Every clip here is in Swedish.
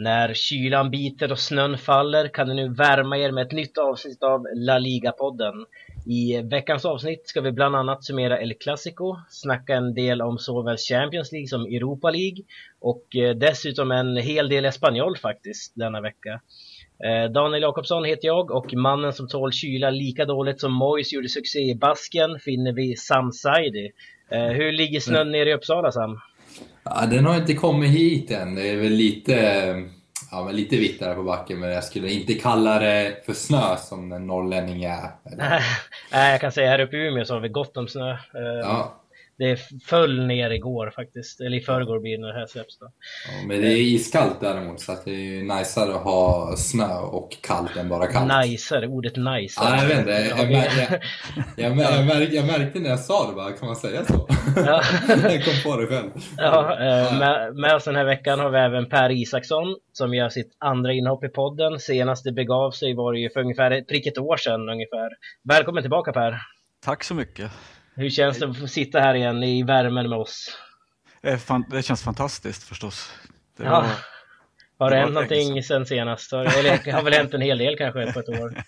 När kylan biter och snön faller kan ni nu värma er med ett nytt avsnitt av La Liga-podden. I veckans avsnitt ska vi bland annat summera El Clasico, snacka en del om såväl Champions League som Europa League och eh, dessutom en hel del Espanyol faktiskt denna vecka. Eh, Daniel Jakobsson heter jag och mannen som tål kyla lika dåligt som Mois gjorde succé i Basken finner vi Sam Saidi. Eh, hur ligger snön mm. nere i Uppsala Sam? Ja, den har inte kommit hit än. Det är väl lite, ja, men lite vitt där på backen, men jag skulle inte kalla det för snö som en norrlänning är. Nej, jag kan säga här uppe i Umeå så har vi gott om snö. Eh, ja det föll ner igår faktiskt, eller i förrgår blir det när det här släpps då. Ja, men det är iskallt däremot, så att det är ju najsare att ha snö och kallt än bara kallt. Najsare, ordet najsare. Ja, jag vet inte, jag, jag, jag, jag märkte när jag sa det bara, kan man säga så? Ja. jag kom på det själv. Ja, eh, med, med oss den här veckan har vi även Per Isaksson som gör sitt andra inhopp i podden. Senast det begav sig var det ju för ungefär prick ett år sedan ungefär. Välkommen tillbaka Per! Tack så mycket! Hur känns det att få sitta här igen i värmen med oss? Det känns fantastiskt förstås. Det ja. Var, har det, det hänt någonting sen senast? Eller det har väl hänt en hel del kanske på ett år?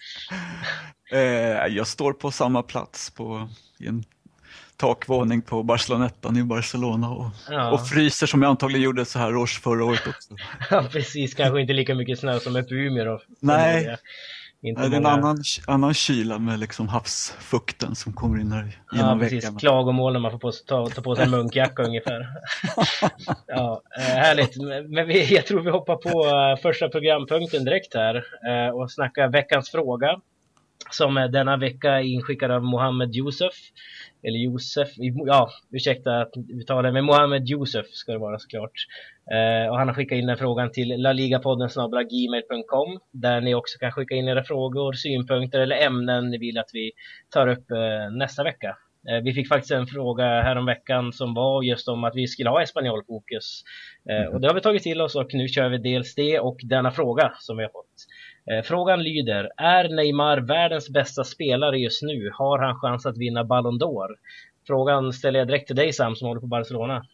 Eh, jag står på samma plats på en takvåning på Barcelonettan i Barcelona och, ja. och fryser som jag antagligen gjorde så här års förra året också. Ja precis, kanske inte lika mycket snö som uppe i Umeå då. Nej, inte det är en annan, annan kyla med liksom havsfukten som kommer in här genom ja, precis. Klagomål när man får på, ta, ta på sig en munkjacka ungefär. ja, eh, härligt. Men vi, jag tror vi hoppar på eh, första programpunkten direkt här eh, och snackar veckans fråga som denna vecka är inskickad av Mohammed Youssef eller Josef, ja ursäkta att uttala men Mohammed Josef ska det vara såklart. Eh, och han har skickat in den frågan till laligapodden gmail.com där ni också kan skicka in era frågor, synpunkter eller ämnen ni vill att vi tar upp eh, nästa vecka. Eh, vi fick faktiskt en fråga häromveckan som var just om att vi skulle ha espanjolfokus. Eh, och det har vi tagit till oss och nu kör vi dels det och denna fråga som vi har fått. Eh, frågan lyder, är Neymar världens bästa spelare just nu? Har han chans att vinna Ballon d'Or? Frågan ställer jag direkt till dig Sam som håller på Barcelona.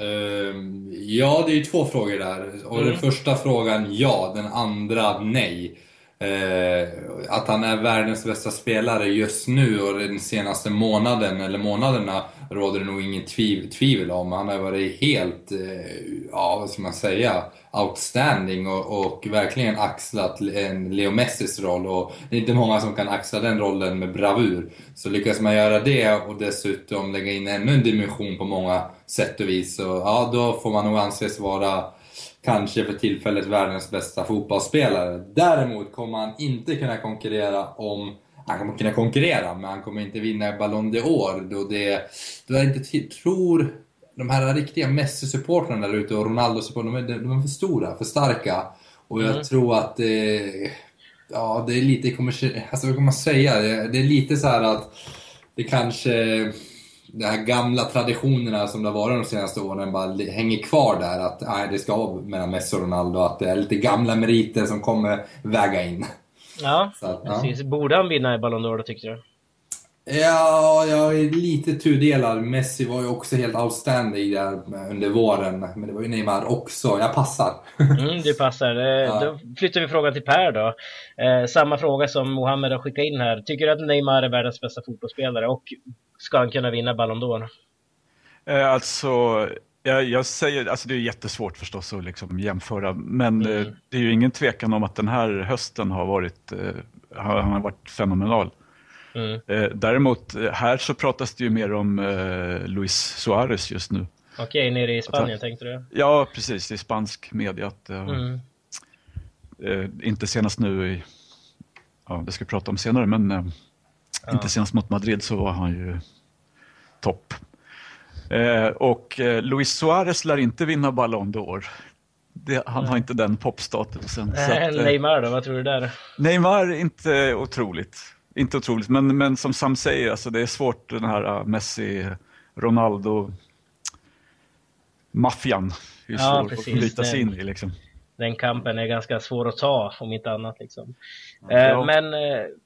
Uh, ja, det är ju två frågor där. Och mm. den första frågan ja, den andra nej. Eh, att han är världens bästa spelare just nu och den senaste månaden, eller månaderna, råder det nog inget tviv tvivel om. Han har varit helt, eh, ja vad ska man säga, outstanding och, och, verkligen axlat en Leo Messis roll. Och det är inte många som kan axla den rollen med bravur. Så lyckas man göra det och dessutom lägga in ännu en dimension på många sätt och vis, så ja, då får man nog anses vara kanske för tillfället världens bästa fotbollsspelare. Däremot kommer han inte kunna konkurrera om han kommer kunna konkurrera, men han kommer inte vinna Ballon d'Or då det... Då jag inte tror de här riktiga Messi-supportrarna där ute och Ronaldo-supportrarna, de, de, är för stora, för starka. Och jag mm. tror att det, ja, det är lite alltså vad kan man säga? Det, det är lite så att det kanske, de här gamla traditionerna som det har varit de senaste åren bara hänger kvar där. Att nej, det ska vara mellan Messi och Ronaldo, att det är lite gamla meriter som kommer väga in. Ja, att, precis. Ja. Borde han vinna i Ballon d'Or då tycker du? Ja, jag är lite tudelad. Messi var ju också helt outstanding där under våren. Men det var ju Neymar också. Jag passar. Mm, du passar. Eh, ja. Då flyttar vi frågan till Per då. Eh, samma fråga som Mohammed har skickat in här. Tycker du att Neymar är världens bästa fotbollsspelare och ska han kunna vinna Ballon d'Or? Eh, alltså, jag, jag, säger, alltså det är jättesvårt förstås att liksom jämföra, men mm. det är ju ingen tvekan om att den här hösten har varit, han har varit fenomenal. Mm. Eh, däremot eh, här så pratas det ju mer om eh, Luis Suarez just nu. Okej, okay, nere i Spanien han, tänkte du? Ja, precis. I spansk media. Att, mm. eh, inte senast nu i, ja det ska vi prata om senare, men eh, ja. inte senast mot Madrid så var han ju topp. Eh, och Luis Suarez lär inte vinna Ballon d'Or. Han mm. har inte den popstatusen. Nej, Neymar då, vad tror du där? Neymar, inte otroligt inte otroligt, men, men som Sam säger, alltså det är svårt den här uh, Messi, Ronaldo, maffian. Är ja, svårt att bryta sig in i liksom. Den kampen är ganska svår att ta, om inte annat. Liksom. Ja. Men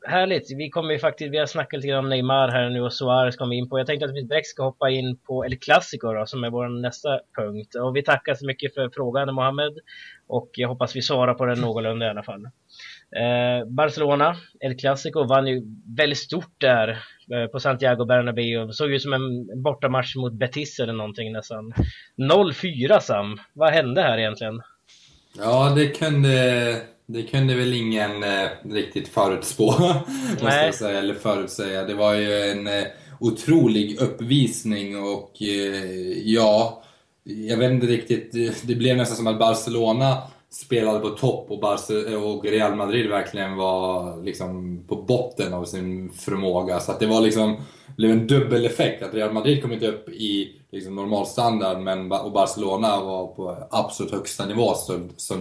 härligt, vi kommer ju faktiskt, vi har snackat lite grann om Neymar här nu och Suarez kommer in på. Jag tänkte att vi direkt ska hoppa in på El Clasico då, som är vår nästa punkt. Och vi tackar så mycket för frågan Mohammed och jag hoppas vi svarar på den någorlunda i alla fall. Eh, Barcelona, El Clasico, vann ju väldigt stort där eh, på Santiago Bernabéu. Såg ut som en bortamatch mot Betis eller någonting nästan. 0-4 Sam, vad hände här egentligen? Ja, det kunde, det kunde väl ingen eh, riktigt förutspå, måste jag säga, eller förutsäga. Det var ju en eh, otrolig uppvisning och eh, ja, jag vet inte riktigt, det blev nästan som att Barcelona spelade på topp och, och Real Madrid verkligen var liksom på botten av sin förmåga. Så att det var liksom, blev en dubbel effekt. Att Real Madrid kom inte upp i liksom normalstandard men, och Barcelona var på absolut högsta nivå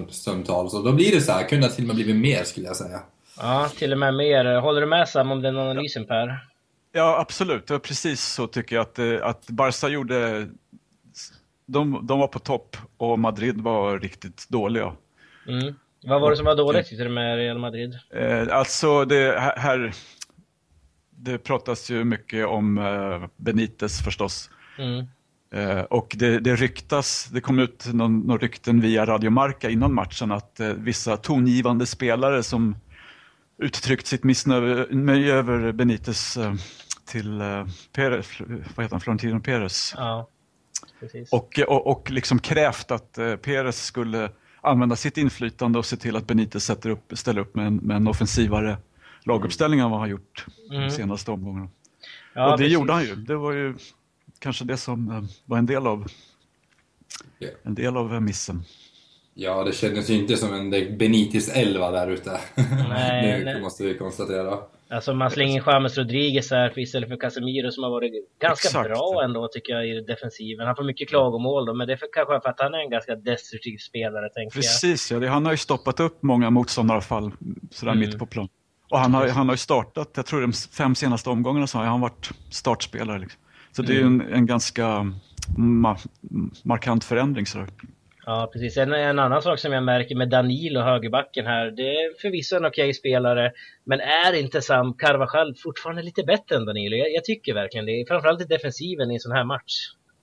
stundtals. Så då blir det så här, kunde till och med blivit mer skulle jag säga. Ja, till och med mer. Håller du med Sam om den analysen Per? Ja, absolut. Det var precis så tycker jag att, eh, att Barca gjorde de, de var på topp och Madrid var riktigt dåliga. Mm. Vad var det som var dåligt tyckte du med Real Madrid? Eh, alltså det här, det pratas ju mycket om eh, Benitez förstås. Mm. Eh, och det, det ryktas, det kom ut någon, någon rykten via Radio Marca innan matchen att eh, vissa tongivande spelare som uttryckt sitt missnöje över Benitez eh, till eh, Perez, vad heter han, Florentino Perez. Ja. Och, och, och liksom krävt att eh, Perez skulle använda sitt inflytande och se till att Benitez sätter upp, ställer upp med en, med en offensivare laguppställning än vad han gjort mm. de senaste omgångarna. Ja, och det precis. gjorde han ju. Det var ju kanske det som eh, var en del av, yeah. en del av missen. Ja, det kändes ju inte som en Benitis 11 där ute. Nej, det måste vi konstatera. Alltså man slänger James Rodriguez här istället för Casemiro som har varit ganska Exakt. bra ändå tycker jag i defensiven. Han får mycket klagomål då, men det är för, kanske för att han är en ganska destruktiv spelare tänker Precis, jag. ja. Han har ju stoppat upp många motståndarfall sådär mm. mitt på plan. Och han har, han har ju startat, jag tror de fem senaste omgångarna så har han varit startspelare. Liksom. Så det är mm. en, en ganska ma markant förändring. Sådär. Ja, precis. En, en annan sak som jag märker med Danilo, högerbacken här, det är förvisso en okej spelare, men är inte Sam Carvajal fortfarande lite bättre än Danilo? Jag, jag tycker verkligen det, framförallt i defensiven i en sån här match.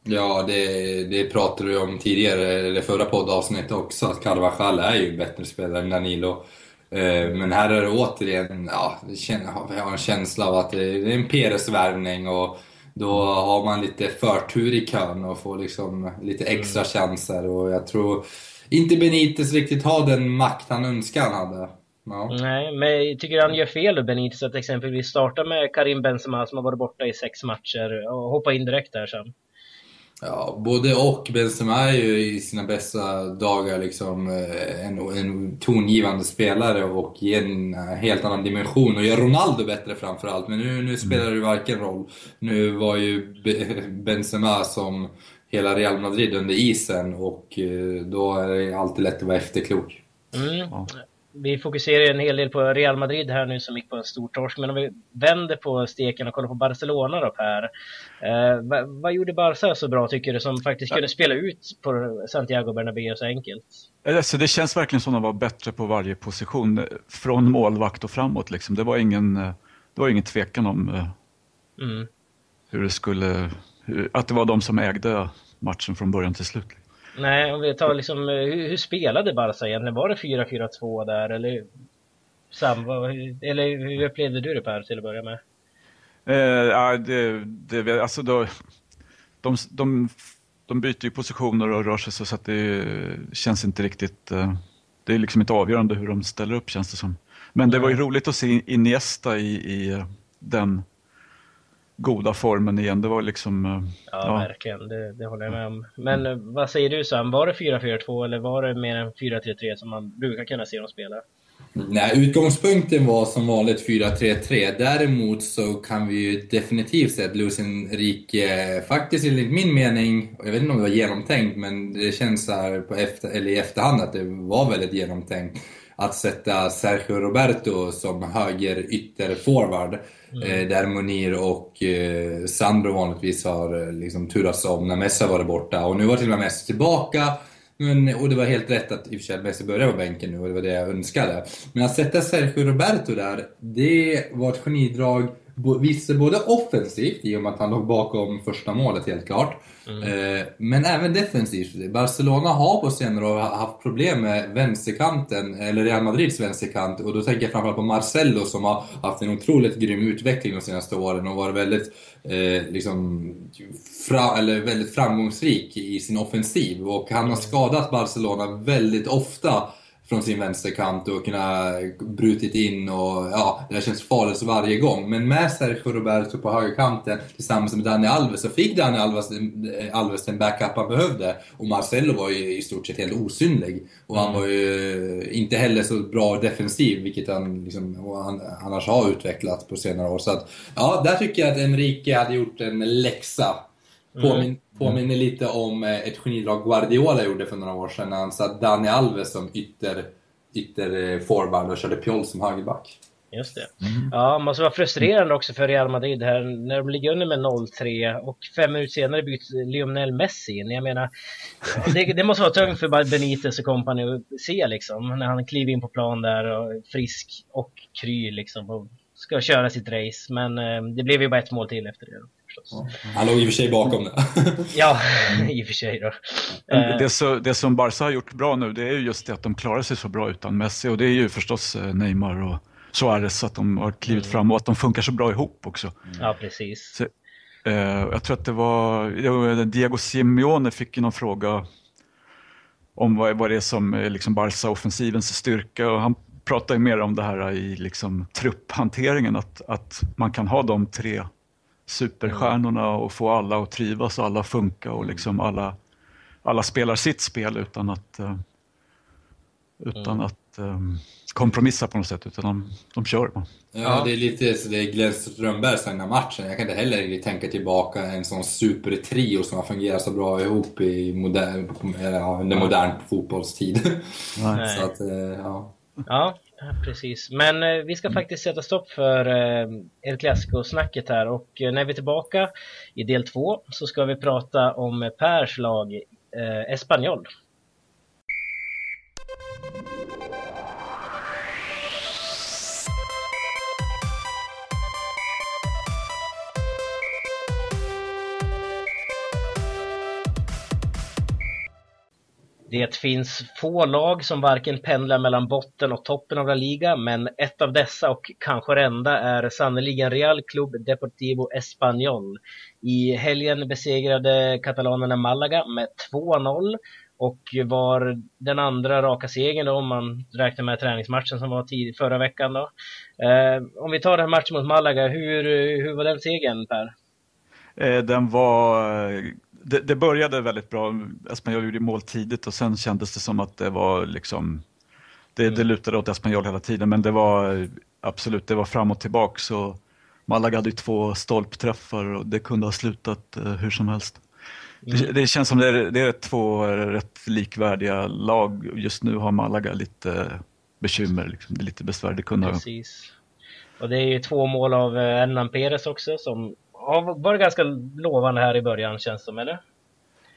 Ja, det, det pratade vi om tidigare, eller förra poddavsnittet också, att Carvajal är ju en bättre spelare än Danilo. Eh, men här är det återigen, ja, jag har en känsla av att det är en Peres-värvning och då har man lite förtur i kön och får liksom lite extra mm. chanser. Och jag tror inte Benitez riktigt har den makt han önskar han hade. Ja. Nej, men jag tycker han gör fel då Benitez att exempelvis starta med Karim Benzema som har varit borta i sex matcher och hoppa in direkt där sen. Ja, både och. Benzema är ju i sina bästa dagar liksom eh, en, en tongivande spelare och ger en helt annan dimension och gör Ronaldo bättre framförallt. Men nu, nu spelar det varken roll. Nu var ju Benzema som hela Real Madrid under isen och eh, då är det alltid lätt att vara efterklok. Mm. Vi fokuserar en hel del på Real Madrid här nu som gick på en stor torsk. Men om vi vänder på steken och kollar på Barcelona då Per. Eh, vad, vad, gjorde Barca så bra tycker du som faktiskt kunde spela ut på Santiago Bernabéu så enkelt? Alltså, det känns verkligen som att de var bättre på varje position. Från målvakt och framåt liksom. Det var ingen, det var ingen tvekan om eh, mm. hur det skulle, hur, att det var de som ägde matchen från början till slut. Nej, om vi tar liksom, eh, hur, hur spelade Barca egentligen? Var det 4-4-2 där eller? Sam, eller hur upplevde du det Per till att börja med? Eh, det, det, alltså då, de, de, de byter ju positioner och rör sig så, så att det känns inte riktigt, eh, det är liksom inte avgörande hur de ställer upp känns det som. Men det var ju roligt att se Iniesta i, i den goda formen igen. Det var liksom... Ja, ja. verkligen. Det, det, håller jag med om. Men mm. vad säger du Sam? Var det 4-4-2 eller var det mer än 4-3-3 som man brukar kunna se dem spela? Nej, utgångspunkten var som vanligt 4-3-3. Däremot så kan vi ju definitivt säga att Luis Enrique, faktiskt enligt min mening, jag vet inte om det var genomtänkt, men det känns här på efter, eller i efterhand att det var väldigt genomtänkt att sätta Sergio Roberto som höger ytterforward. Mm. Eh, där Munir och eh, Sandro vanligtvis har eh, liksom turats om när Messi varit borta. Och nu var till och med Messi tillbaka. Men, och det var helt rätt att i och för sig Messi började på bänken nu och det var det jag önskade. Men att sätta Sergio Roberto där, det var ett genidrag visste både offensivt, i och med att han låg bakom första målet helt klart, mm. eh, men även defensivt. Barcelona har på senare år haft problem med vänsterkanten, eller Real Madrids vänsterkant, och då tänker jag framförallt på Marcelo som har haft en otroligt grym utveckling de senaste åren och varit väldigt, eh, liksom, fra, eller väldigt framgångsrik i sin offensiv. Och han har skadat Barcelona väldigt ofta från sin vänsterkant och kunna brutit in och ja, det känns farligt varje gång. Men med Sergio Roberto på högerkanten tillsammans med Dani Alves så fick Dani Alves, Alves den backup han behövde. Och Marcelo var ju i stort sett helt osynlig. Och han mm. var ju inte heller så bra defensiv, vilket han, liksom, han annars har utvecklat på senare år. Så att, ja, där tycker jag att Enrique hade gjort en läxa. Påmin mm. Påminner lite om eh, ett genidrag Guardiola gjorde för några år sedan när han satte Dani Alves som ytter, ytter eh, forward och körde Pjoll som högerback. Just det. Mm. Ja, måste vara frustrerande också för Real Madrid här när de ligger under med 0-3 och fem minuter senare byts Lionel Messi in. Jag menar, det, det, måste vara tungt för Benitez och kompani att se liksom när han kliver in på plan där och frisk och kry liksom och ska köra sitt race. Men eh, det blev ju bara ett mål till efter det. Förstås. Han låg i och för sig bakom det. ja, i och för sig då. Eh. Det, så, det som Barca har gjort bra nu det är ju just det att de klarar sig så bra utan Messi och det är ju förstås eh, Neymar och Suarez att de har klivit mm. fram och att de funkar så bra ihop också. Ja, precis. Så, eh, jag tror att det var, Diego Simeone fick ju någon fråga om vad, vad det är som är liksom Barca-offensivens styrka och han pratar ju mer om det här i liksom trupphanteringen, att, att man kan ha de tre superstjärnorna och få alla att trivas och alla funka och liksom alla, alla spelar sitt spel utan att, uh, utan mm. att um, kompromissa på något sätt, utan de, de kör. Ja, ja, det är lite så det är Glenn Strömbergs den här matchen. Jag kan inte heller tänka tillbaka en sån supertrio som har fungerat så bra ihop i modern, ja, under modern fotbollstid. så att, eh, ja. Ja, precis. Men eh, vi ska faktiskt sätta stopp för eh, El Clasico-snacket här och eh, när vi är tillbaka i del två så ska vi prata om Pers lag eh, Espanyol. Det finns få lag som varken pendlar mellan botten och toppen av La Liga, men ett av dessa och kanske det enda är sannerligen Real Club Deportivo Espanyol. I helgen besegrade katalanerna Malaga med 2-0 och var den andra raka segern om man räknar med träningsmatchen som var tid, förra veckan. Då. Eh, om vi tar den matchen mot Malaga, hur, hur var den segern Per? Eh, den var eh, det, det, började väldigt bra. Espanyol gjorde mål tidigt och sen kändes det som att det var liksom det, mm. det lutade åt Espanyol hela tiden men det var absolut, det var fram och tillbaka så Malaga hade ju två stolpträffar och det kunde ha slutat uh, hur som helst. Mm. Det, det, känns som det är, det är två rätt likvärdiga lag. Just nu har Malaga lite bekymmer, liksom. det är lite besvär. Det kunde Precis. Och det är ju två mål av eh, Hernan Perez också som ja, var det ganska lovande här i början känns det som, eller?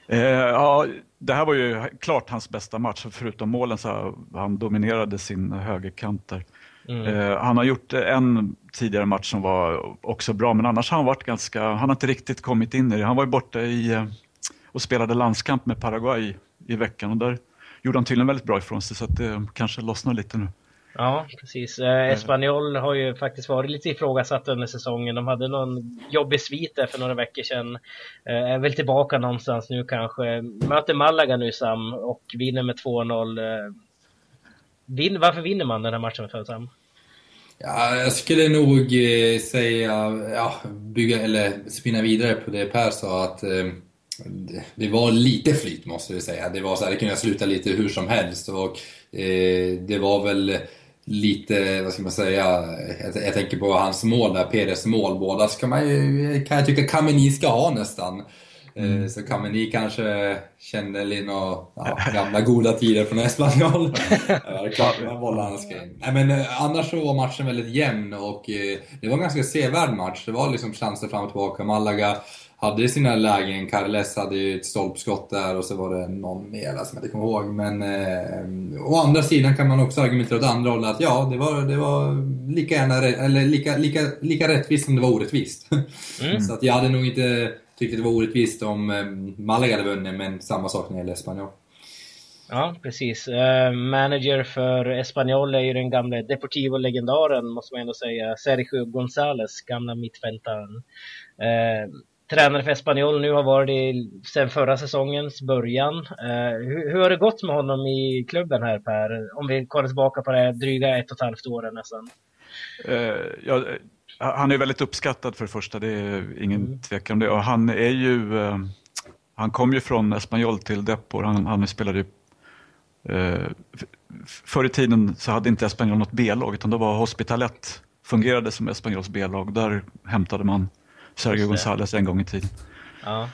Eh, ja, det här var ju klart hans bästa match. Förutom målen så han dominerade sin högerkant där. Mm. Eh, han har gjort en tidigare match som var också bra, men annars har han varit ganska, han har inte riktigt kommit in i det. Han var ju borta i, eh, och spelade landskamp med Paraguay i veckan och där gjorde han tydligen väldigt bra ifrån sig så att det kanske lossnar lite nu. Ja, precis. Eh, Espanyol har ju faktiskt varit lite ifrågasatt under säsongen. De hade någon jobbig svit där för några veckor sedan. Eh, är väl tillbaka någonstans nu kanske. Möter Malaga nu Sam och vinner med 2-0. Eh, vin, varför vinner man den här matchen med Sam? Ja, jag skulle nog eh, säga, ja, bygga eller spinna vidare på det Per sa att eh, det var lite flyt måste vi säga. Det var så här, det kunde sluta lite hur som helst och eh, det var väl lite, vad ska man säga, jag, jag tänker på hans mål där, Peres mål. Båda ska man ju, kan jag tycka Kameni ska ha nästan. Mm. Så kan ni kanske känna några ja, gamla goda tider från Espanyol. bollarna ska in. Nej, men annars så var matchen väldigt jämn och det var en ganska sevärd match. Det var liksom chanser fram och tillbaka. Malaga hade sina lägen. Carles hade ju ett stolpskott där och så var det någon mer som jag inte kommer ihåg. Men eh, å andra sidan kan man också argumentera åt andra hållet att ja, det var, det var lika, gärna, eller lika, lika, lika rättvist som det var orättvist. Mm. så att jag hade nog inte tyckt att det var orättvist om eh, Malaga hade vunnit, men samma sak när det gäller Espanyol. Ja, precis. Uh, manager för Espanyol är ju den gamla Deportivo-legendaren, måste man ändå säga. Sergio González, gamla mittfältaren. Uh, tränare för Espanyol nu, har varit det sedan förra säsongens början. Uh, hur, hur, har det gått med honom i klubben här Per? Om vi kollar tillbaka på det dryga ett och ett halvt åren nästan. Uh, ja, han är väldigt uppskattad för det första, det är ingen mm. tvekan om det. Och han är ju, han kom ju från Espanyol till Depor, han, han spelade ju Förr i tiden så hade inte Espanyol något B-lag utan då var Hospitalet fungerade som Espanyols B-lag. Där hämtade man Sergio González en gång i tiden. Ja.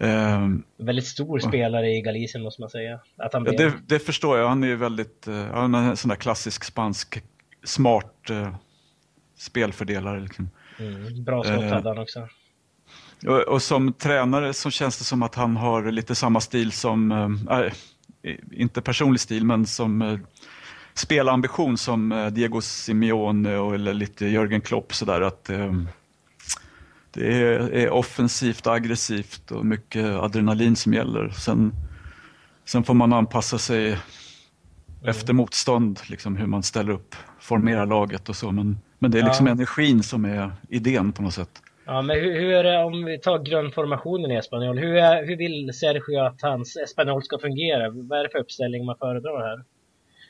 Um, väldigt stor spelare i Galicien måste man säga. Att han blev... det, det, förstår jag, han är ju väldigt, uh, han är en sån där klassisk spansk smart uh, spelfördelare. Liksom. Mm, bra skott uh, hade han också. Och, och, som tränare så känns det som att han har lite samma stil som, äh, inte personlig stil, men som äh, spelambition som Diego Simeone och, eller lite Jörgen Klopp sådär att äh, det är, offensivt aggressivt och mycket adrenalin som gäller. Sen, sen får man anpassa sig mm. efter motstånd, liksom hur man ställer upp, formerar laget och så. Men, men det är liksom ja. energin som är idén på något sätt. Ja, men hur, hur är det om vi tar grundformationen i Espanyol? Hur, är, hur vill Sergio att hans Espanyol ska fungera? Vad är det för uppställning man föredrar här?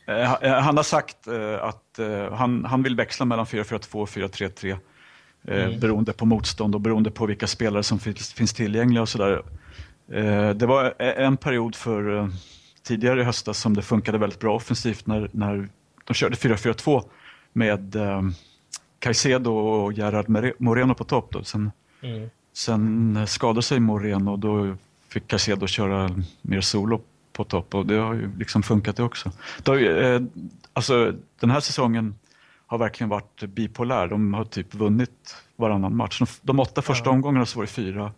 Eh, eh, han har sagt eh, att han, han vill växla mellan 4-4-2 och 4-3-3. Eh, mm. beroende på motstånd och beroende på vilka spelare som finns, finns tillgängliga och sådär. Eh, det var en period för eh, tidigare i höstas som det funkade väldigt bra offensivt när, när de körde 4-4-2 med Caicedo och Gerard Moreno på topp. Då. Sen, mm. sen skadade sig Moreno och då fick Caicedo köra mer solo på topp och det har ju liksom funkat det också. Det har, alltså, den här säsongen har verkligen varit bipolär. De har typ vunnit varannan match. De, de åtta första ja. omgångarna så var det fyra,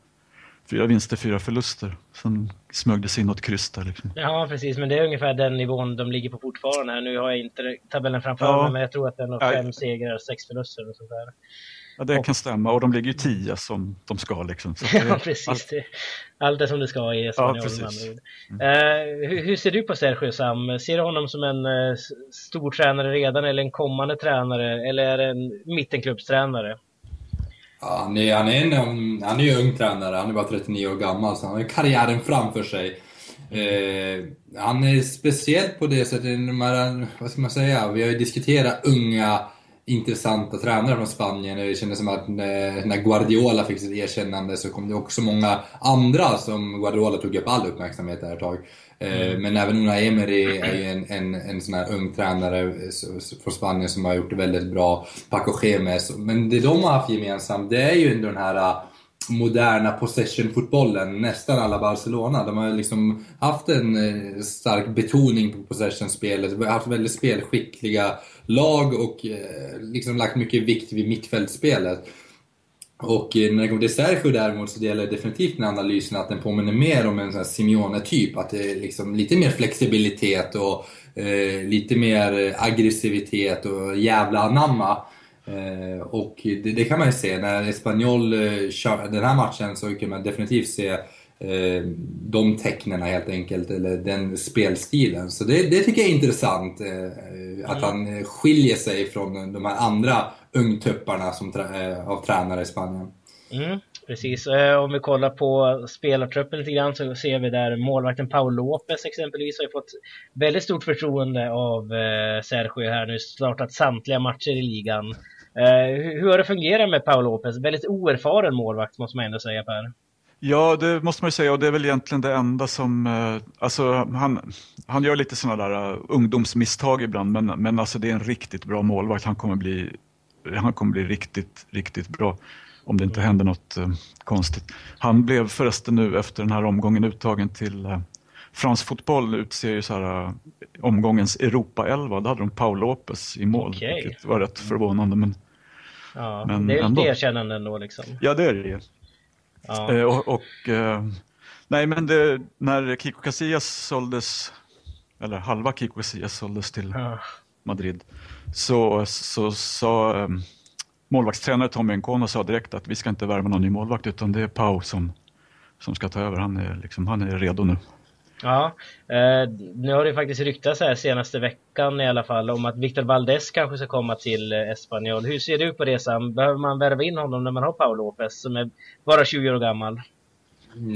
fyra vinster, fyra förluster. Sen smög det sig in något kryss där. Liksom. Ja, precis. Men det är ungefär den nivån de ligger på fortfarande. Nu har jag inte tabellen framför ja. mig, men jag tror att det är fem segrar, sex förluster och sånt där. Ja, det och, kan stämma och de ligger ju tio som de ska. Liksom. Så ja, precis. Allt, allt är som det ska i Spanien. Ja, precis. Mm. Uh, hur, hur, ser du på Sergio Sam? Ser du honom som en uh, stor tränare redan eller en kommande tränare eller är det en mittenklubbstränare? Ja, han, är, han, är en, han är ju ung tränare, han är bara 39 år gammal så han har karriären framför sig. Eh, han är speciell på det sättet, vad ska man säga, vi har ju diskuterat unga intressanta tränare från Spanien. Det kändes som att när Guardiola fick sitt erkännande så kom det också många andra som Guardiola tog upp all uppmärksamhet där ett tag. Eh, mm. Men även Una Emery är ju en, en, en sån här ung tränare från Spanien som har gjort det väldigt bra. Paco Gemes. Men det de har haft gemensamt, det är ju ändå den här moderna possession-fotbollen. Nästan alla Barcelona. De har liksom haft en eh, stark betoning på possession-spelet. Haft väldigt spelskickliga lag och eh, liksom lagt mycket vikt vid mittfältsspelet. Och eh, när det kommer till Sergio däremot så delar jag definitivt den analysen att den påminner mer om en sån Simeone-typ. Att det är liksom lite mer flexibilitet och eh, lite mer aggressivitet och jävla anamma. Eh, och det, det, kan man ju se när Espanyol eh, kör den här matchen så kan man definitivt se eh, de tecknen helt enkelt, eller den spelstilen. Så det, det tycker jag är intressant. Att mm. han skiljer sig från de här andra ungtupparna som av tränare i Spanien. Mm, precis, eh, om vi kollar på spelartruppen lite grann så ser vi där målvakten Paul Lopez exempelvis har fått väldigt stort förtroende av eh, Sergio här nu, startat samtliga matcher i ligan. Eh, hur har det fungerat med Paul Lopez? Väldigt oerfaren målvakt måste man ändå säga Per. Ja, det måste man ju säga och det är väl egentligen det enda som, alltså han, han gör lite sådana där ungdomsmisstag ibland men, men alltså det är en riktigt bra målvakt. Han kommer bli han kommer bli riktigt, riktigt bra. Om det inte händer något eh, konstigt. Han blev förresten nu efter den här omgången uttagen till eh, Fransk fotboll utser ju så här, uh, omgångens Europa-elva. Då hade de Paul Lopez i mål. Okay. Vilket var rätt förvånande. Men, ja, men det är ju ett erkännande ändå liksom. Ja, det är det. Ja. Uh, och, och uh, nej, men det, när Kiko Casillas såldes, eller halva Kiko Casillas såldes till ja. Madrid, så sa så, um, målvaktstränare Tommy Nkono sa direkt att vi ska inte värva någon ny målvakt utan det är Pau som, som ska ta över. Han är, liksom, han är redo nu. Ja, eh, nu har det faktiskt ryktats här senaste veckan i alla fall om att Victor Valdes kanske ska komma till eh, Espanyol. Hur ser du på det Sam? Behöver man värva in honom när man har Paul Lopez som är bara 20 år gammal?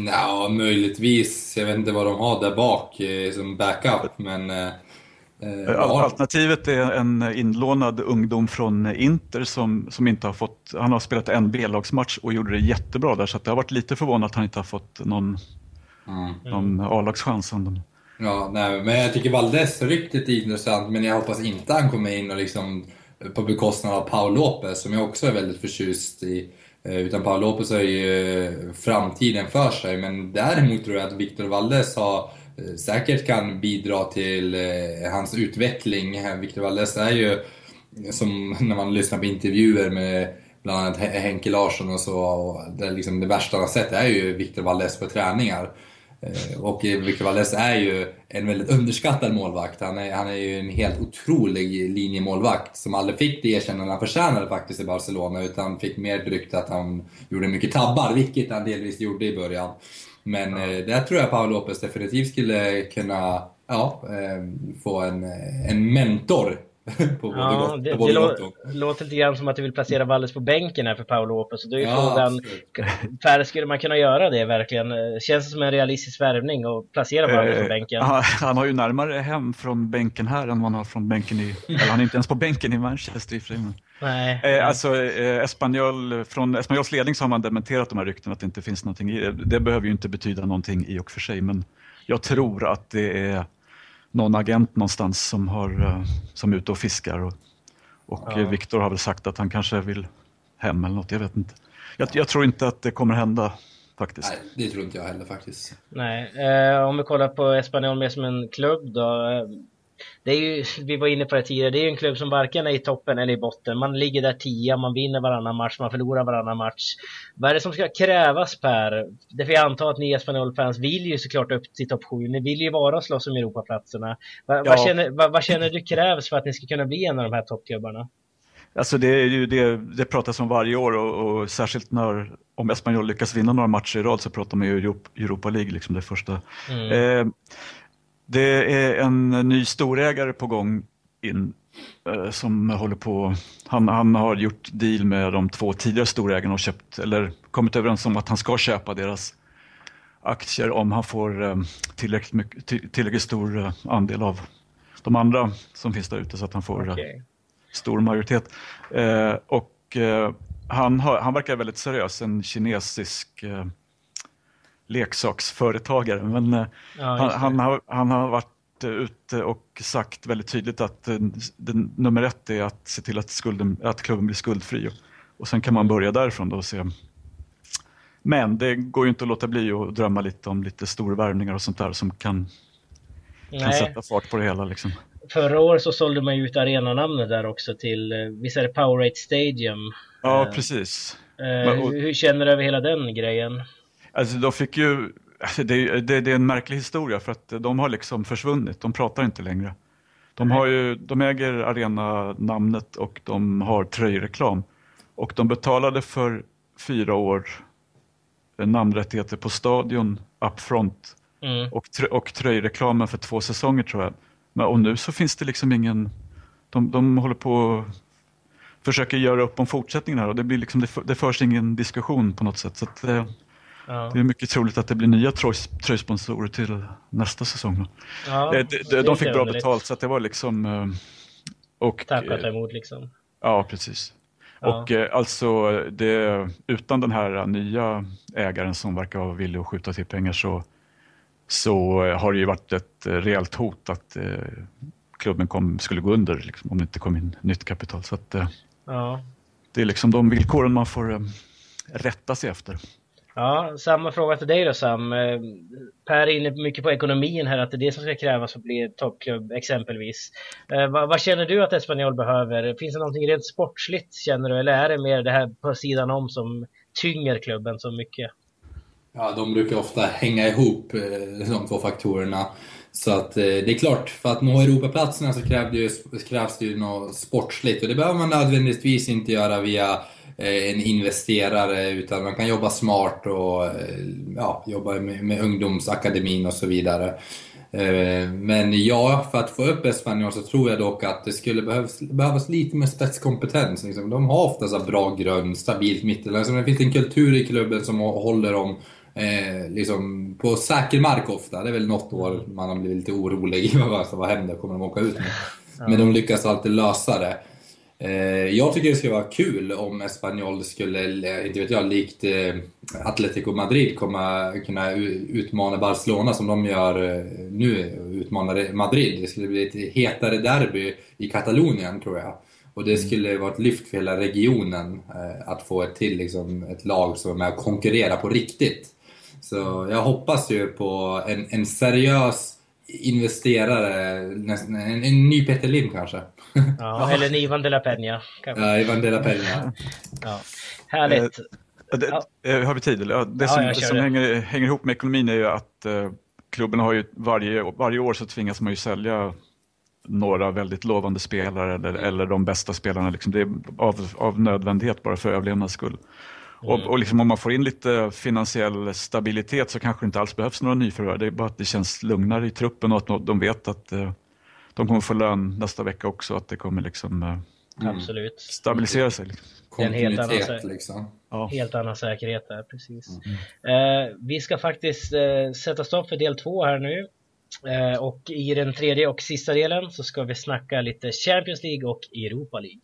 Ja, möjligtvis. Jag vet inte vad de har där bak eh, som backup, men... Eh, Alternativet är en inlånad ungdom från Inter som, som inte har fått... Han har spelat en B-lagsmatch och gjorde det jättebra där, så det har varit lite förvånat att han inte har fått någon Mm. Någon A-lagschans. Ja, nej, men jag tycker ryktet är intressant, men jag hoppas inte han kommer in och liksom på bekostnad av Paul Lopez, som jag också är väldigt förtjust i. Eh, utan Paul Lopez har ju eh, framtiden för sig, men däremot tror jag att Victor Valdes har, Eh, säkert kan bidra till eh, hans utveckling. Eh, Victor Valdes är ju, som när man lyssnar på intervjuer med bland annat Henke Larsson och så, och det, liksom, det värsta han har sett är ju Victor Valdes på träningar. Eh, och Victor Valdes är ju en väldigt underskattad målvakt. Han är, han är ju en helt otrolig linjemålvakt som aldrig fick det erkännande han förtjänade faktiskt i Barcelona utan fick mer drygt att han gjorde mycket tabbar, vilket han delvis gjorde i början. Men ja. eh, där tror jag Paul Lopez definitivt skulle kunna ja, eh, få en, en mentor på både ja, gott, det, det låter lite grann som att du vill placera Valles på bänken här för Paolo Lopez. Så då är ja, frågan, Per, skulle man kunna göra det verkligen? Känns det som en realistisk värvning att placera Valles på eh, bänken? Han, han har ju närmare hem från bänken här än han har från bänken i, eller han är inte ens på bänken i Manchester i Nej. Eh, alltså eh, Espanyol, från Espanyols ledning så har man dementerat de här ryktena att det inte finns någonting i det. Det behöver ju inte betyda någonting i och för sig men jag tror att det är någon agent någonstans som, har, eh, som är ute och fiskar. Och, och ja. Viktor har väl sagt att han kanske vill hem eller något, jag vet inte. Jag, jag, tror inte att det kommer hända faktiskt. Nej, det tror inte jag heller faktiskt. Nej, eh, om vi kollar på Espanyol mer som en klubb då. Det är ju, vi var inne på det tidigare, det är ju en klubb som varken är i toppen eller i botten. Man ligger där tia, man vinner varannan match, man förlorar varannan match. Vad är det som ska krävas Per? Det får jag anta att ni Espanyol-fans vill ju såklart upp till topp 7. Ni vill ju vara och slåss om Europaplatserna. Va, ja. vad, känner, vad, vad känner du krävs för att ni ska kunna bli en av de här toppklubbarna? Alltså det, är ju det, det pratas om varje år och, och särskilt när om Espanyol lyckas vinna några matcher i rad så pratar man ju Europa League, liksom det första. Mm. Eh, det är en ny storägare på gång in eh, som håller på, han, han har gjort deal med de två tidigare storägarna och köpt, eller kommit överens om att han ska köpa deras aktier om han får eh, tillräckligt, mycket, tillräckligt stor eh, andel av de andra som finns där ute så att han får okay. stor majoritet. och han, har, han verkar väldigt seriös, en kinesisk leksaksföretagare. Men eh, ja, han, han, har, han har varit ute och sagt väldigt tydligt att eh, den, nummer ett är att se till att, skulden, att klubben blir skuldfri. Och, och sen kan man börja därifrån då och se. Men det går ju inte att låta bli att drömma lite om lite storvärvningar och sånt där som kan, kan sätta fart på det hela. Liksom. Förra året så sålde man ut arenanamnet där också till, eh, visst är det Powerade Stadium? Ja, precis. Eh, och, hur känner du över hela den grejen? Alltså de fick ju, alltså det, det, det, är en märklig historia för att de har liksom försvunnit, de pratar inte längre. De, har ju, de äger arenanamnet och de har tröjreklam. Och de betalade för fyra år namnrättigheter på stadion upfront. Mm. Och, och tröjreklamen för två säsonger tror jag. Men, och nu så finns det liksom ingen, de, de håller på och försöker göra upp om fortsättningen här och det, blir liksom, det, för, det förs ingen diskussion på något sätt. Så att, eh, Ja. Det är mycket troligt att det blir nya tröjsponsorer till nästa säsong. Ja, de, de, de fick bra betalt så att det var liksom... Eh, och, Tappat eh, emot liksom. Ja, precis. Ja. Och eh, alltså det, utan den här nya ägaren som verkar vara villig att skjuta till pengar så, så har det ju varit ett rejält hot att eh, klubben kom, skulle gå under liksom, om det inte kom in nytt kapital. Så att, eh, ja. Det är liksom de villkoren man får rätta sig efter. Ja, samma fråga till dig då Sam. Eh, per är inne mycket på ekonomin här, att det är det som ska krävas för att bli toppklubb exempelvis. Eh, vad, vad, känner du att Espanyol behöver? Finns det någonting rent sportsligt känner du, eller är det mer det här på sidan om som tynger klubben så mycket? Ja, de brukar ofta hänga ihop, eh, de två faktorerna. Så att det är klart, för att nå Europaplatserna så krävs det ju, krävs det ju något sportsligt och det behöver man nödvändigtvis inte göra via en investerare utan man kan jobba smart och eh, ja, jobba med, med ungdomsakademin och så vidare. Eh, men ja, för att få upp Espanyol så tror jag dock att det skulle behövas, behövas lite mer spetskompetens. Liksom. De har ofta så bra grund, stabilt mittenlag. Alltså, det finns en kultur i klubben som håller dem eh, liksom på säker mark ofta. Det är väl något år man har blivit lite orolig. vad händer? Kommer de åka ut? Men de lyckas alltid lösa det. Eh, jag tycker det skulle vara kul om Espanyol skulle, eh, inte vet jag, likt eh, Atletico Madrid komma, kunna utmana Barcelona som de gör nu, utmanar Madrid. Det skulle bli ett hetare derby i Katalonien tror jag. Och det mm. skulle vara ett lyft för hela regionen att få ett till liksom, ett lag som är med och konkurrerar på riktigt. Så jag hoppas ju på en, en seriös investerare, en, en ny Peter Lim kanske. Ja, eller en Ivan de la Peña. Ja, Ivan de la Peña. Ja. Härligt. Eh, det, ja. Har vi tid? Ja, det som, ja, det som hänger, hänger ihop med ekonomin är ju att eh, klubben har ju varje, varje år så tvingas man ju sälja några väldigt lovande spelare eller, eller de bästa spelarna. Liksom. Det är av, av nödvändighet bara för överlevnads skull. Mm. Och, och liksom om man får in lite finansiell stabilitet så kanske det inte alls behövs några nyförvärv. Det är bara att det känns lugnare i truppen och att de vet att eh, de kommer få lön nästa vecka också. Att det kommer liksom eh, Absolut. stabilisera sig. Liksom. En helt annan, liksom. ja. helt annan säkerhet där, precis. Mm. Eh, vi ska faktiskt eh, sätta stopp för del två här nu. Eh, och i den tredje och sista delen så ska vi snacka lite Champions League och Europa League.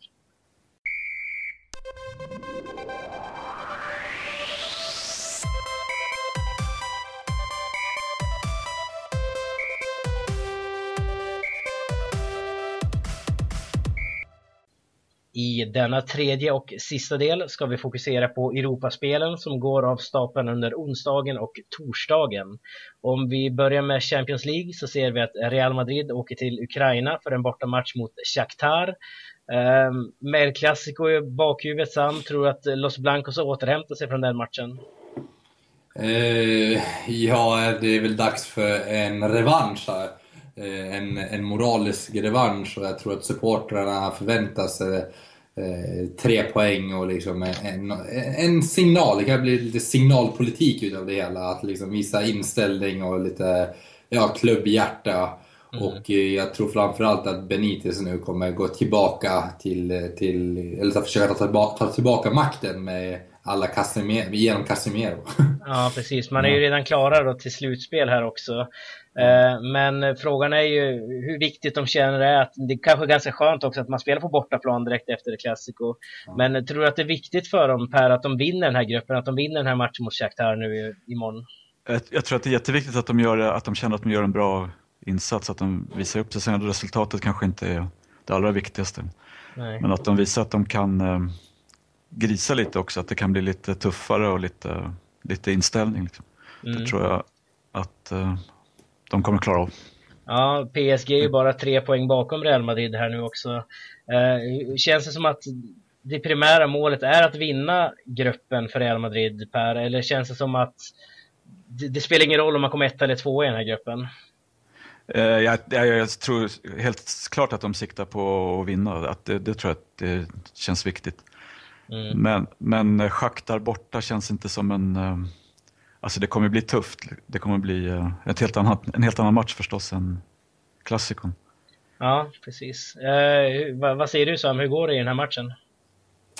I denna tredje och sista del ska vi fokusera på Europaspelen som går av stapeln under onsdagen och torsdagen. Om vi börjar med Champions League så ser vi att Real Madrid åker till Ukraina för en bortamatch mot Shakhtar. Eh, med El Clasico i bakhuvudet Sam, tror du att Los Blancos återhämtar sig från den matchen? Eh, ja, det är väl dags för en revansch här. Eh, en, en moralisk revansch och jag tror att supportrarna förväntar sig eh, tre poäng och liksom en, en signal. Det kan bli lite signalpolitik utav det hela. Att liksom visa inställning och lite ja, klubbhjärta. Mm. Och eh, jag tror framförallt att Benitez nu kommer gå tillbaka till, till eller försöka ta tillbaka, ta tillbaka makten med alla Casemiro, genom Casemiro. Ja, precis. Man är ju redan klara då till slutspel här också. Eh, men frågan är ju hur viktigt de känner det är. Att det kanske är ganska skönt också att man spelar på bortaplan direkt efter det Clasico. Men tror du att det är viktigt för dem, Per, att de vinner den här gruppen, att de vinner den här matchen mot Shakhtar nu imorgon? Jag tror att det är jätteviktigt att de, gör, att de känner att de gör en bra insats, att de visar upp sig. Sen resultatet kanske inte är det allra viktigaste. Nej. Men att de visar att de kan eh, grisa lite också, att det kan bli lite tuffare och lite, lite inställning. Liksom. Mm. Det tror jag att eh, de kommer klara av. Ja, PSG är ju bara tre poäng bakom Real Madrid här nu också. Eh, känns det som att det primära målet är att vinna gruppen för Real Madrid, Per? Eller känns det som att det, det spelar ingen roll om man kommer ett eller två i den här gruppen? Eh, jag, jag, jag, tror helt klart att de siktar på att vinna. Att det, det tror jag att det känns viktigt. Mm. Men, men Shakhtar borta känns inte som en... Alltså det kommer bli tufft. Det kommer bli eh, ett helt annat, en helt annan match förstås än klassikon. Ja, precis. Eh, vad, vad, säger du Sam, hur går det i den här matchen?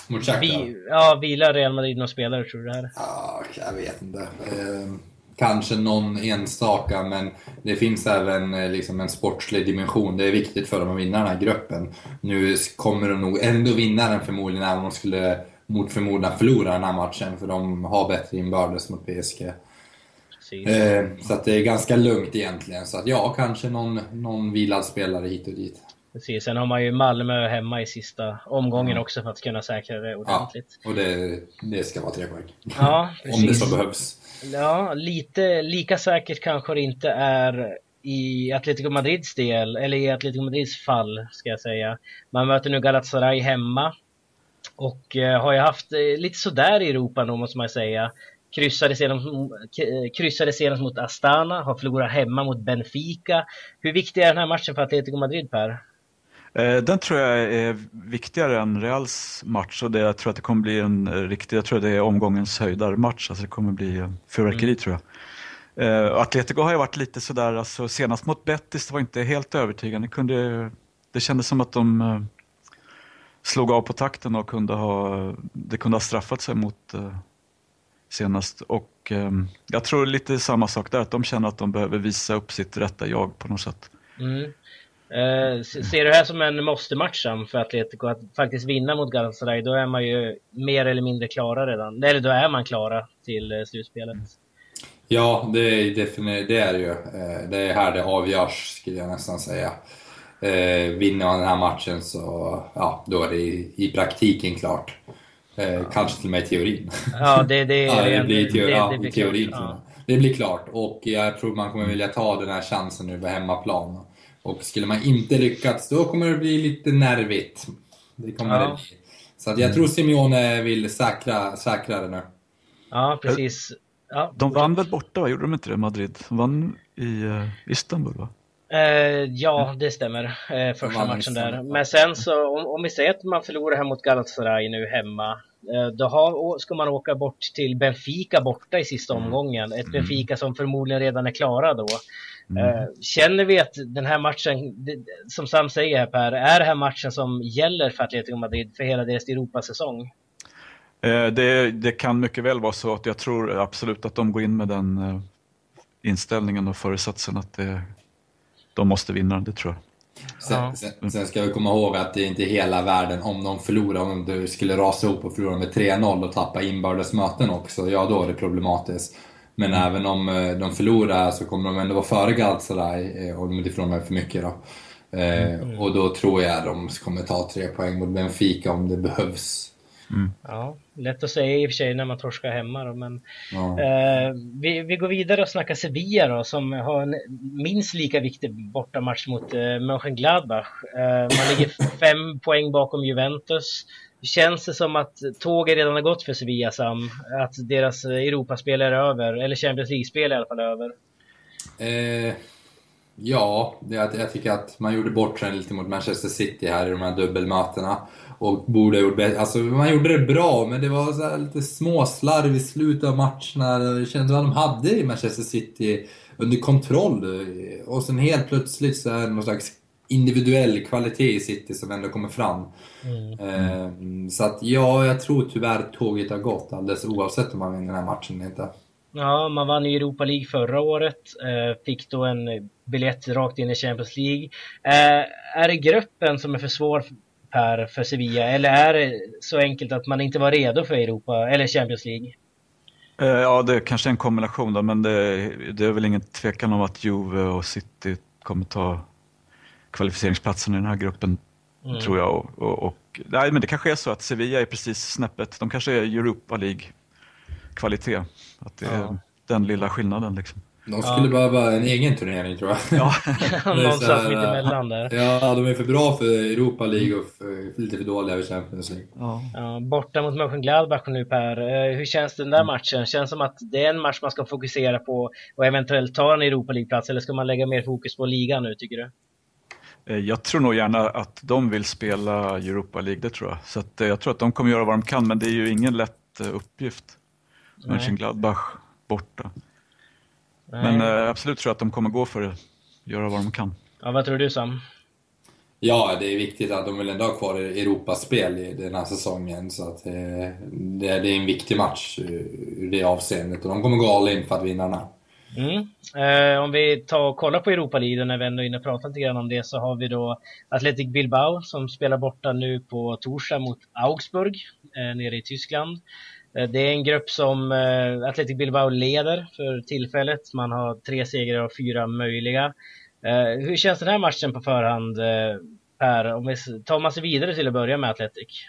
Mot Shakhtar? Vi, ja, vilar Real Madrid några spelare tror du det här? Ja, jag vet inte. Eh, kanske någon enstaka, men det finns även eh, liksom en sportslig dimension. Det är viktigt för dem att vinna den här gruppen. Nu kommer de nog ändå vinna den förmodligen, även om de skulle mot förmodan förlora den här matchen, för de har bättre inbördes mot PSG. Eh, så att det är ganska lugnt egentligen. Så att ja, kanske någon, någon vilad spelare hit och dit. Precis, sen har man ju Malmö hemma i sista omgången mm. också för att kunna säkra det ordentligt. Ja, och det, det ska vara tre poäng. Ja. Om det så behövs. Ja, lite lika säkert kanske det inte är i Atletico Madrids del, eller i Atletico Madrids fall ska jag säga. Man möter nu Galatasaray hemma och eh, har ju haft eh, lite sådär i Europa då måste man säga. Kryssade senast, kryssade senast mot Astana, har förlorat hemma mot Benfica. Hur viktig är den här matchen för Atletico Madrid Per? Eh, den tror jag är viktigare än Reals match och det, jag tror att det kommer bli en riktig, jag tror det är omgångens höjdarmatch, alltså det kommer bli fyrverkeri mm. tror jag. Uh, Atletico har ju varit lite sådär, alltså senast mot Betis var inte helt övertygande. Det, kunde, det kändes som att de slog av på takten och kunde ha, det kunde ha straffat sig mot uh, senast. Och um, jag tror lite samma sak där, att de känner att de behöver visa upp sitt rätta jag på något sätt. Mm. ser du det här som en måste-match för Atletico att faktiskt vinna mot Galatasaray? Då är man ju mer eller mindre klara redan. Eller då är man klara till slutspelet. Ja, det är, definitivt, det är det ju. Eh, det är här det avgörs, skulle jag nästan säga. Eh, vinner man den här matchen så ja, då är det i, i praktiken klart. Eh, kanske till och med i teorin. Ja, det, det, ja, det blir teori, det, ja, det teorin. Ja. Det blir klart och jag tror man kommer vilja ta den här chansen nu på hemmaplan. Och skulle man inte lyckats, då kommer det bli lite nervigt. Det kommer ja. det bli. Så att jag tror Simeone vill säkra, säkra det nu. Ja, precis. Ja, de vann väl borta, va? gjorde de inte det, Madrid? De vann i uh, Istanbul, va? Uh, ja, det stämmer. Uh, första matchen där. Men sen så, om, om vi säger att man förlorar här mot Galatasaray nu hemma. Då har, ska man åka bort till Benfica borta i sista mm. omgången. Ett mm. Benfica som förmodligen redan är klara då. Mm. Känner vi att den här matchen, som Sam säger här Per, är det här matchen som gäller för Atletico Madrid för hela deras Europasäsong? Eh, det, det, kan mycket väl vara så att jag tror absolut att de går in med den eh, inställningen och föresatsen att det, de måste vinna, det tror jag. Sen, sen, sen, ska vi komma ihåg att det är inte hela världen om de förlorar, om du skulle rasa ihop och förlora med 3-0 och tappa inbördes möten också, ja då är det problematiskt. Men mm. även om eh, de förlorar så kommer de ändå vara före Galatasaray, om de inte förlorar för mycket då. Mm. Och då tror jag de kommer ta tre poäng mot Benfica om det behövs. Mm. Ja, lätt att säga i och för sig när man torskar hemma då, men ja. eh, vi, vi, går vidare och snackar Sevilla då som har en minst lika viktig bortamatch mot eh, Mönchengladbach. Eh, man ligger fem poäng bakom Juventus. Känns det som att tåget redan har gått för Sevilla Sam? Att deras Europaspel är över, eller Champions League-spel i alla fall över? Eh, ja, jag, jag tycker att man gjorde bort sig lite mot Manchester City här i de här dubbelmötena. Och borde ha gjort bättre. Alltså man gjorde det bra, men det var så lite småslarv i slutet av matcherna. Det kändes som att de hade i Manchester City under kontroll. Och sen helt plötsligt så är det någon slags individuell kvalitet i City som ändå kommer fram. Mm. Mm. Så att ja, jag tror tyvärr tåget har gått alldeles oavsett om man vinner den här matchen eller inte. Ja, man vann i Europa League förra året. Eh, fick då en biljett rakt in i Champions League. Eh, är det gruppen som är för svår Per för Sevilla? Eller är det så enkelt att man inte var redo för Europa eller Champions League? Eh, ja, det är kanske är en kombination då, men det, det, är väl ingen tvekan om att Juve och City kommer ta kvalificeringsplatsen i den här gruppen, mm. tror jag. Och, och, och, nej, men det kanske är så att Sevilla är precis snäppet, de kanske är Europa League-kvalitet. Att det är ja. den lilla skillnaden liksom. De skulle ja. behöva en egen turnering tror jag. Ja, någonstans mittemellan där. Ja, de är för bra för Europa League och för, lite för dåliga för Champions League. Ja. ja borta mot Mönchengladbach nu Per. Eh, hur känns den där mm. matchen? Känns som att det är en match man ska fokusera på och eventuellt ta en Europa League-plats eller ska man lägga mer fokus på ligan nu tycker du? Eh, jag tror nog gärna att de vill spela Europa League, det tror jag. Så att, eh, jag tror att de kommer göra vad de kan, men det är ju ingen lätt uppgift. Mönchengladbach borta. Men eh, absolut tror jag att de kommer gå för det, göra vad de kan. Ja, vad tror du Sam? Ja, det är viktigt att de vill ändå ha kvar Europaspel i den här säsongen. Så att, eh, det, är en viktig match ur det avseendet och de kommer gå all in för att vinna den här. Mm. Eh, om vi tar och kollar på Europa League när vi ändå är inne och pratar lite grann om det så har vi då Athletic Bilbao som spelar borta nu på torsdag mot Augsburg eh, nere i Tyskland. Eh, det är en grupp som eh, Athletic Bilbao leder för tillfället. Man har tre segrar och fyra möjliga. Eh, hur känns den här matchen på förhand? Per, om vi tar man sig vidare till att börja med Atletic?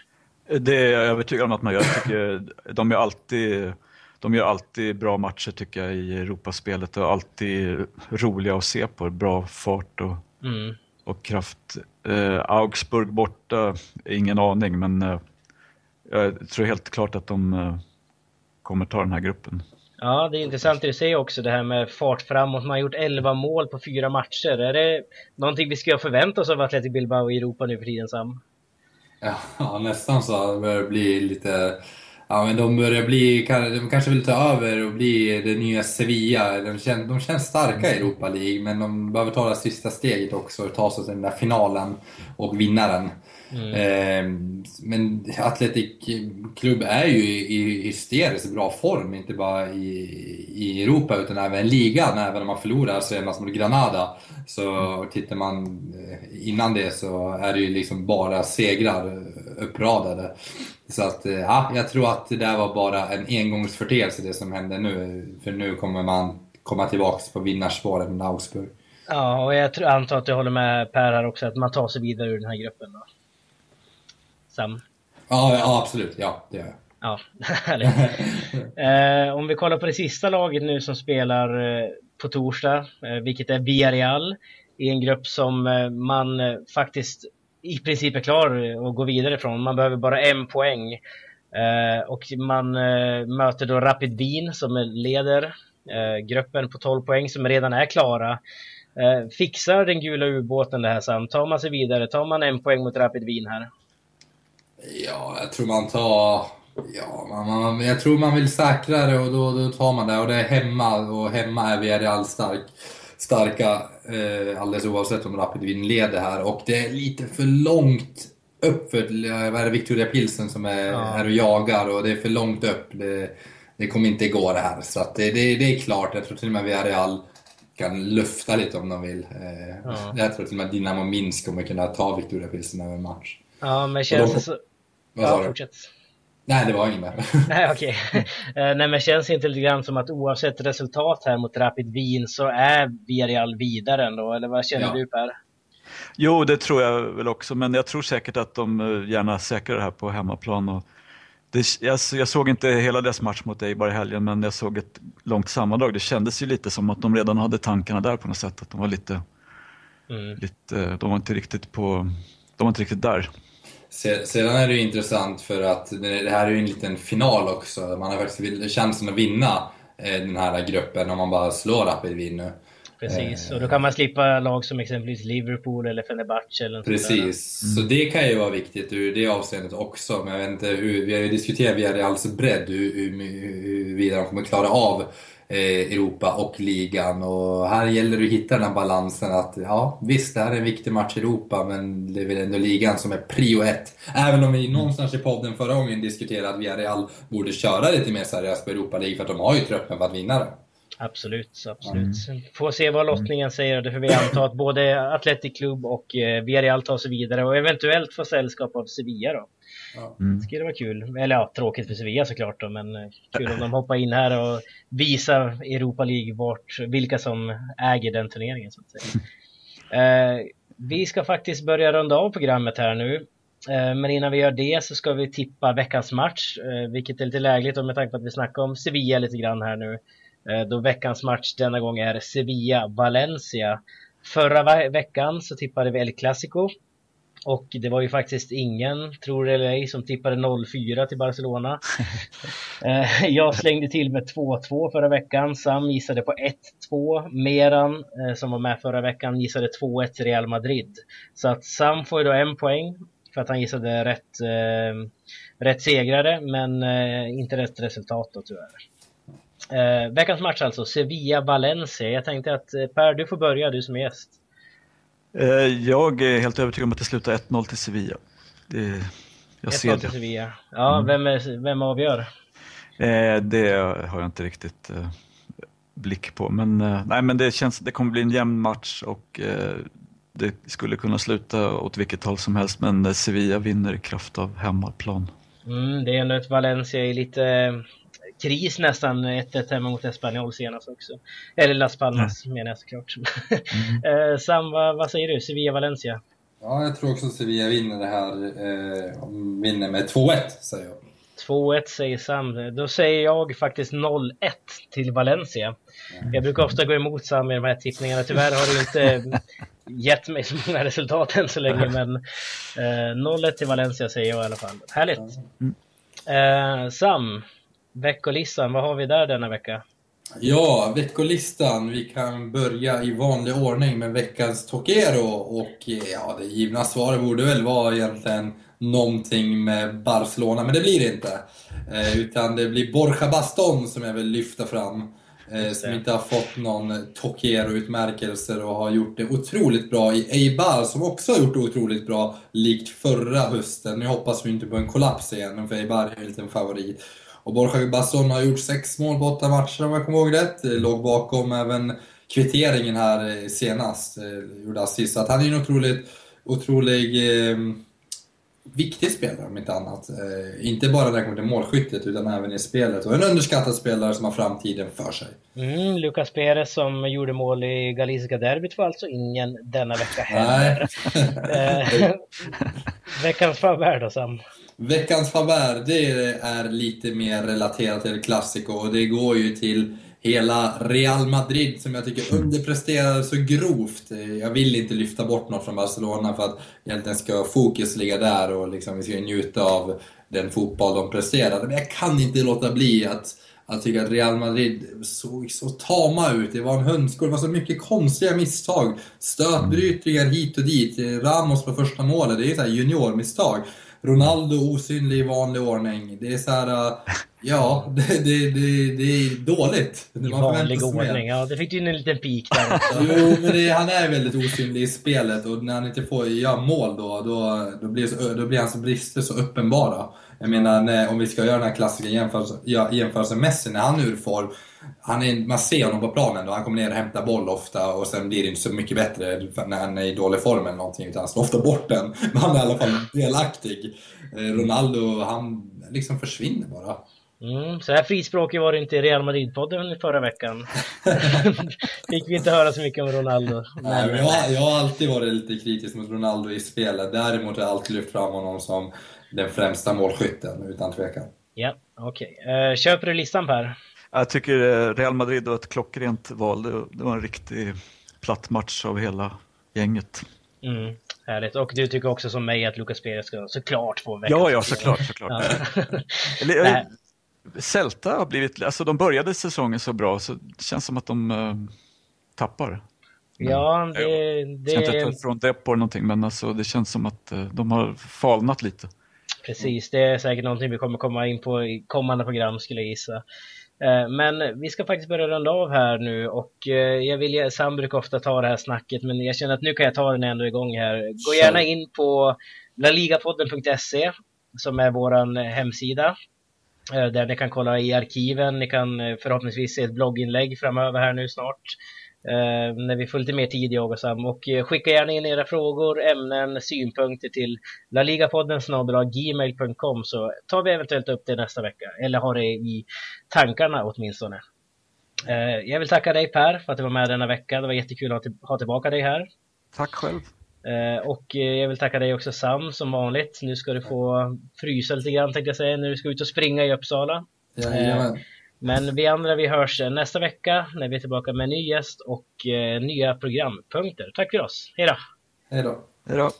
Det är jag övertygad om att man gör. Jag tycker, de, är alltid, de gör alltid bra matcher tycker jag i Europaspelet och alltid roliga att se på. Bra fart och, mm. och kraft. Eh, Augsburg borta, ingen aning men jag tror helt klart att de eh, kommer ta den här gruppen. Ja, det är intressant det du säger också, det här med fart framåt. Man har gjort 11 mål på fyra matcher. Är det någonting vi ska förvänta oss av Athletic Bilbao i Europa nu för tiden, Sam? Ja, nästan så. Det börjar bli lite... Ja, men de börjar bli... De kanske vill ta över och bli det nya Sevilla. De känns, de känns starka i Europa League, men de behöver ta det sista steget också och ta sig till den där finalen och vinna den. Mm. Eh, men Atletic Klubb är ju i hysteriskt bra form, inte bara i, i Europa utan även ligan. Även om man förlorar senast mot Granada. Så tittar man eh, innan det så är det ju liksom bara segrar uppradade. Så att, eh, ja, jag tror att det där var bara en engångsförteelse det som hände nu. För nu kommer man komma tillbaks på vinnarspåret med Augsburg. Ja, och jag antar att du håller med Per här också, att man tar sig vidare ur den här gruppen. Då. Sam? Ja, ja absolut. Ja, det gör jag. Ja, eh, om vi kollar på det sista laget nu som spelar eh, på torsdag, eh, vilket är Villarreal, i en grupp som eh, man eh, faktiskt i princip är klar att gå vidare från. Man behöver bara en poäng. Eh, och man möter då Rapid Wien som leder gruppen på 12 poäng som redan är klara. fixar den gula ubåten det här Sam? Tar man sig vidare? Tar man en poäng mot Rapid Wien här? Ja, jag tror man tar... Ja, man, man, jag tror man vill säkra det och då, då tar man det. Och det är hemma och hemma är Villarreal stark, starka eh, alldeles oavsett om Rapid Wien leder här. Och det är lite för långt upp för vad är det, Victoria Pilsen som är ja. här och jagar och det är för långt upp. Det, det kommer inte gå det här. Så det, det, det, är klart, jag tror till och med Villarreal kan lufta lite om de vill. Eh, ja. Jag tror till och med Dynamo Minsk kommer kunna ta Victoria Pilsen över match. Ja, men känns det så... Vad sa ja, fortsätt. Nej, det var inget mer. Nej, okej. Okay. Eh, nej, men känns inte lite grann som att oavsett resultat här mot Rapid Wien så är Villarreal vidare ändå, eller vad känner ja. du Per? Jo, det tror jag väl också, men jag tror säkert att de eh, gärna säkrar det här på hemmaplan. Och det, jag, jag, såg inte hela deras match mot Eibar i helgen, men jag såg ett långt sammandrag. Det kändes ju lite som att de redan hade tankarna där på något sätt, att de var lite, mm. lite de var inte riktigt på, de var inte riktigt där. Sedan är det ju intressant för att det här är ju en liten final också. Man har faktiskt chansen att vinna eh, den här gruppen om man bara slår Rapid Wien nu. Precis, och då kan man slippa lag som exempelvis Liverpool eller Fenerbahce eller Precis, mm. så det kan ju vara viktigt ur det avseendet också. Men jag vet inte hur, vi har ju diskuterat via Reals bredd hur, hur, hur, de kommer klara av Eh, Europa och ligan. Och här gäller det att hitta den här balansen att ja, visst det här är en viktig match i Europa men det är väl ändå ligan som är prio ett. Även om vi någonstans i podden förra gången diskuterade att Villarreal borde köra lite mer seriöst på Europa League för att de har ju truppen för att vinna det. Absolut, absolut. Mm. Får se vad lottningen säger. Det får vi anta att både Athletic Club och eh, Villarreal tar sig vidare och eventuellt få sällskap av Sevilla då. Mm. Det skulle vara kul. Eller ja, tråkigt för Sevilla såklart då, men eh, kul om de hoppar in här och visar Europa League vart, vilka som äger den turneringen så att säga. eh, vi ska faktiskt börja runda av programmet här nu. Eh, men innan vi gör det så ska vi tippa veckans match, eh, vilket är lite lägligt med tanke på att vi snackar om Sevilla lite grann här nu. Eh, då veckans match denna gång är Sevilla-Valencia. Förra veckan så tippade vi El Clasico och det var ju faktiskt ingen, tror det eller ej, som tippade 0-4 till Barcelona. Eh, jag slängde till med 2-2 förra veckan. Sam gissade på 1-2. Meran, eh, som var med förra veckan, gissade 2-1 till Real Madrid. Så att Sam får ju då en poäng för att han gissade rätt, eh, rätt segrare, men eh, inte rätt resultat då tyvärr. Eh, veckans match alltså, Sevilla-Valencia. Jag tänkte att Per, du får börja, du som är gäst. Eh, jag är helt övertygad om att det slutar 1-0 till Sevilla. Det, jag ser det. till Sevilla. Ja, mm. vem, är, vem avgör? Eh, det har jag inte riktigt eh, blick på. Men, nej, men det känns det kommer bli en jämn match och det skulle kunna sluta åt vilket håll som helst. Men Sevilla vinner i kraft av hemmaplan. Mm, det är ändå ett Valencia i lite kris nästan 1-1 hemma mot Espanyol senast också. Eller Las Palmas mm. menar jag såklart. Mm. Eh, Sam, vad, vad, säger du? Sevilla-Valencia? Ja, jag tror också att Sevilla vinner det här. Eh, vinner med 2-1, säger jag. 2-1 säger Sam. Då säger jag faktiskt 0-1 till Valencia. Jag brukar ofta gå emot Sam i de här tippningarna. Tyvärr har det inte gett mig så många resultat än så länge, men eh, 0-1 till Valencia säger jag i alla fall. Härligt! Eh, Sam, veckolistan, vad har vi där denna vecka? Ja, veckolistan. Vi kan börja i vanlig ordning med veckans Tokero och ja, det givna svaret borde väl vara egentligen någonting med Barcelona, men det blir det inte. Eh, utan det blir Borja Baston som jag vill lyfta fram. Eh, som inte har fått någon Tokero-utmärkelse och har gjort det otroligt bra i Eibar som också har gjort det otroligt bra, likt förra hösten. Nu hoppas vi inte på en kollaps igen, för Eibar är ju inte en favorit. Och Borja Basson har gjort sex mål på åtta matcher om jag kommer ihåg rätt. Låg bakom även kvitteringen här eh, senast, eh, gjorde assist. Så att han är en otroligt, otrolig eh, viktig spelare om inte annat. Eh, inte bara när det kommer till målskyttet utan även i spelet. Och en underskattad spelare som har framtiden för sig. Mm, Lucas Perez som gjorde mål i Galiciska derbyt får alltså ingen denna vecka heller. eh, veckans favör då Sam? Veckans favär, det är lite mer relaterat till Clasico och det går ju till hela Real Madrid som jag tycker underpresterar så grovt. Jag vill inte lyfta bort något från Barcelona för att egentligen ska fokus ligga där och liksom vi ska njuta av den fotboll de presterar. Men jag kan inte låta bli att, att tycka att Real Madrid såg så tama ut. Det var en hönsgård, det var så mycket konstiga misstag. Stötbrytningar hit och dit. Ramos på första målet, det är ett juniormisstag. Ronaldo osynlig i vanlig ordning. Det är så här, äh, ja, det, det, det, det är dåligt. I vanlig ordning, ja det fick du in en liten pik där jo, men det, han är väldigt osynlig i spelet och när han inte får göra mål då, då, då, blir, så, då blir hans brister så uppenbara. Jag menar, när, om vi ska göra den här klassiska jämförelsen, jämförelsen Messi, när han är ur form, han är, man ser honom på planen och han kommer ner och hämtar boll ofta och sen blir det inte så mycket bättre när han är i dålig form eller någonting utan han slår ofta bort den. Men han är i alla fall delaktig. Eh, Ronaldo, han liksom försvinner bara. Mm, så här frispråkig var det inte i Real Madrid-podden förra veckan. Fick vi inte höra så mycket om Ronaldo. Nej, men jag, jag har alltid varit lite kritisk mot Ronaldo i spelet. Däremot har jag alltid lyft fram honom som den främsta målskytten, utan tvekan. Ja, okej. Okay. Uh, eh, köper du listan Per? Jag tycker eh, Real Madrid var ett klockrent val. Det var en riktig platt match av hela gänget. Mm, härligt. Och du tycker också som mig att Lucas Perez ska såklart få veckans Ja, ja, såklart. såklart. Ja. Celta har blivit, alltså de började säsongen så bra så det känns som att de uh, tappar. Ja, det... det... Jag ska inte ta från det på någonting men alltså, det känns som att uh, de har falnat lite. Precis, det är säkert någonting vi kommer komma in på i kommande program skulle jag gissa. Eh, men vi ska faktiskt börja runda av här nu och eh, jag vill, Sam brukar ofta ta det här snacket men jag känner att nu kan jag ta den ändå igång här. Gå gärna in på laligapodden.se som är våran hemsida eh, där ni kan kolla i arkiven, ni kan förhoppningsvis se ett blogginlägg framöver här nu snart när vi får lite mer tid jag och Sam. Och eh, skicka gärna in era frågor, ämnen, synpunkter till laligapodden gmail.com så tar vi eventuellt upp det nästa vecka eller har det i tankarna åtminstone. Eh, jag vill tacka dig Per för att du var med denna vecka. Det var jättekul att ha tillbaka dig här. Tack själv. Eh, och eh, jag vill tacka dig också Sam som vanligt. Nu ska du få frysa lite grann tänkte jag säga när du ska ut och springa i Uppsala. Jajamän. Men vi andra vi hörs nästa vecka när vi är tillbaka med en ny gäst och eh, nya programpunkter. Tack för oss. Hej då! Hej då! Hej då!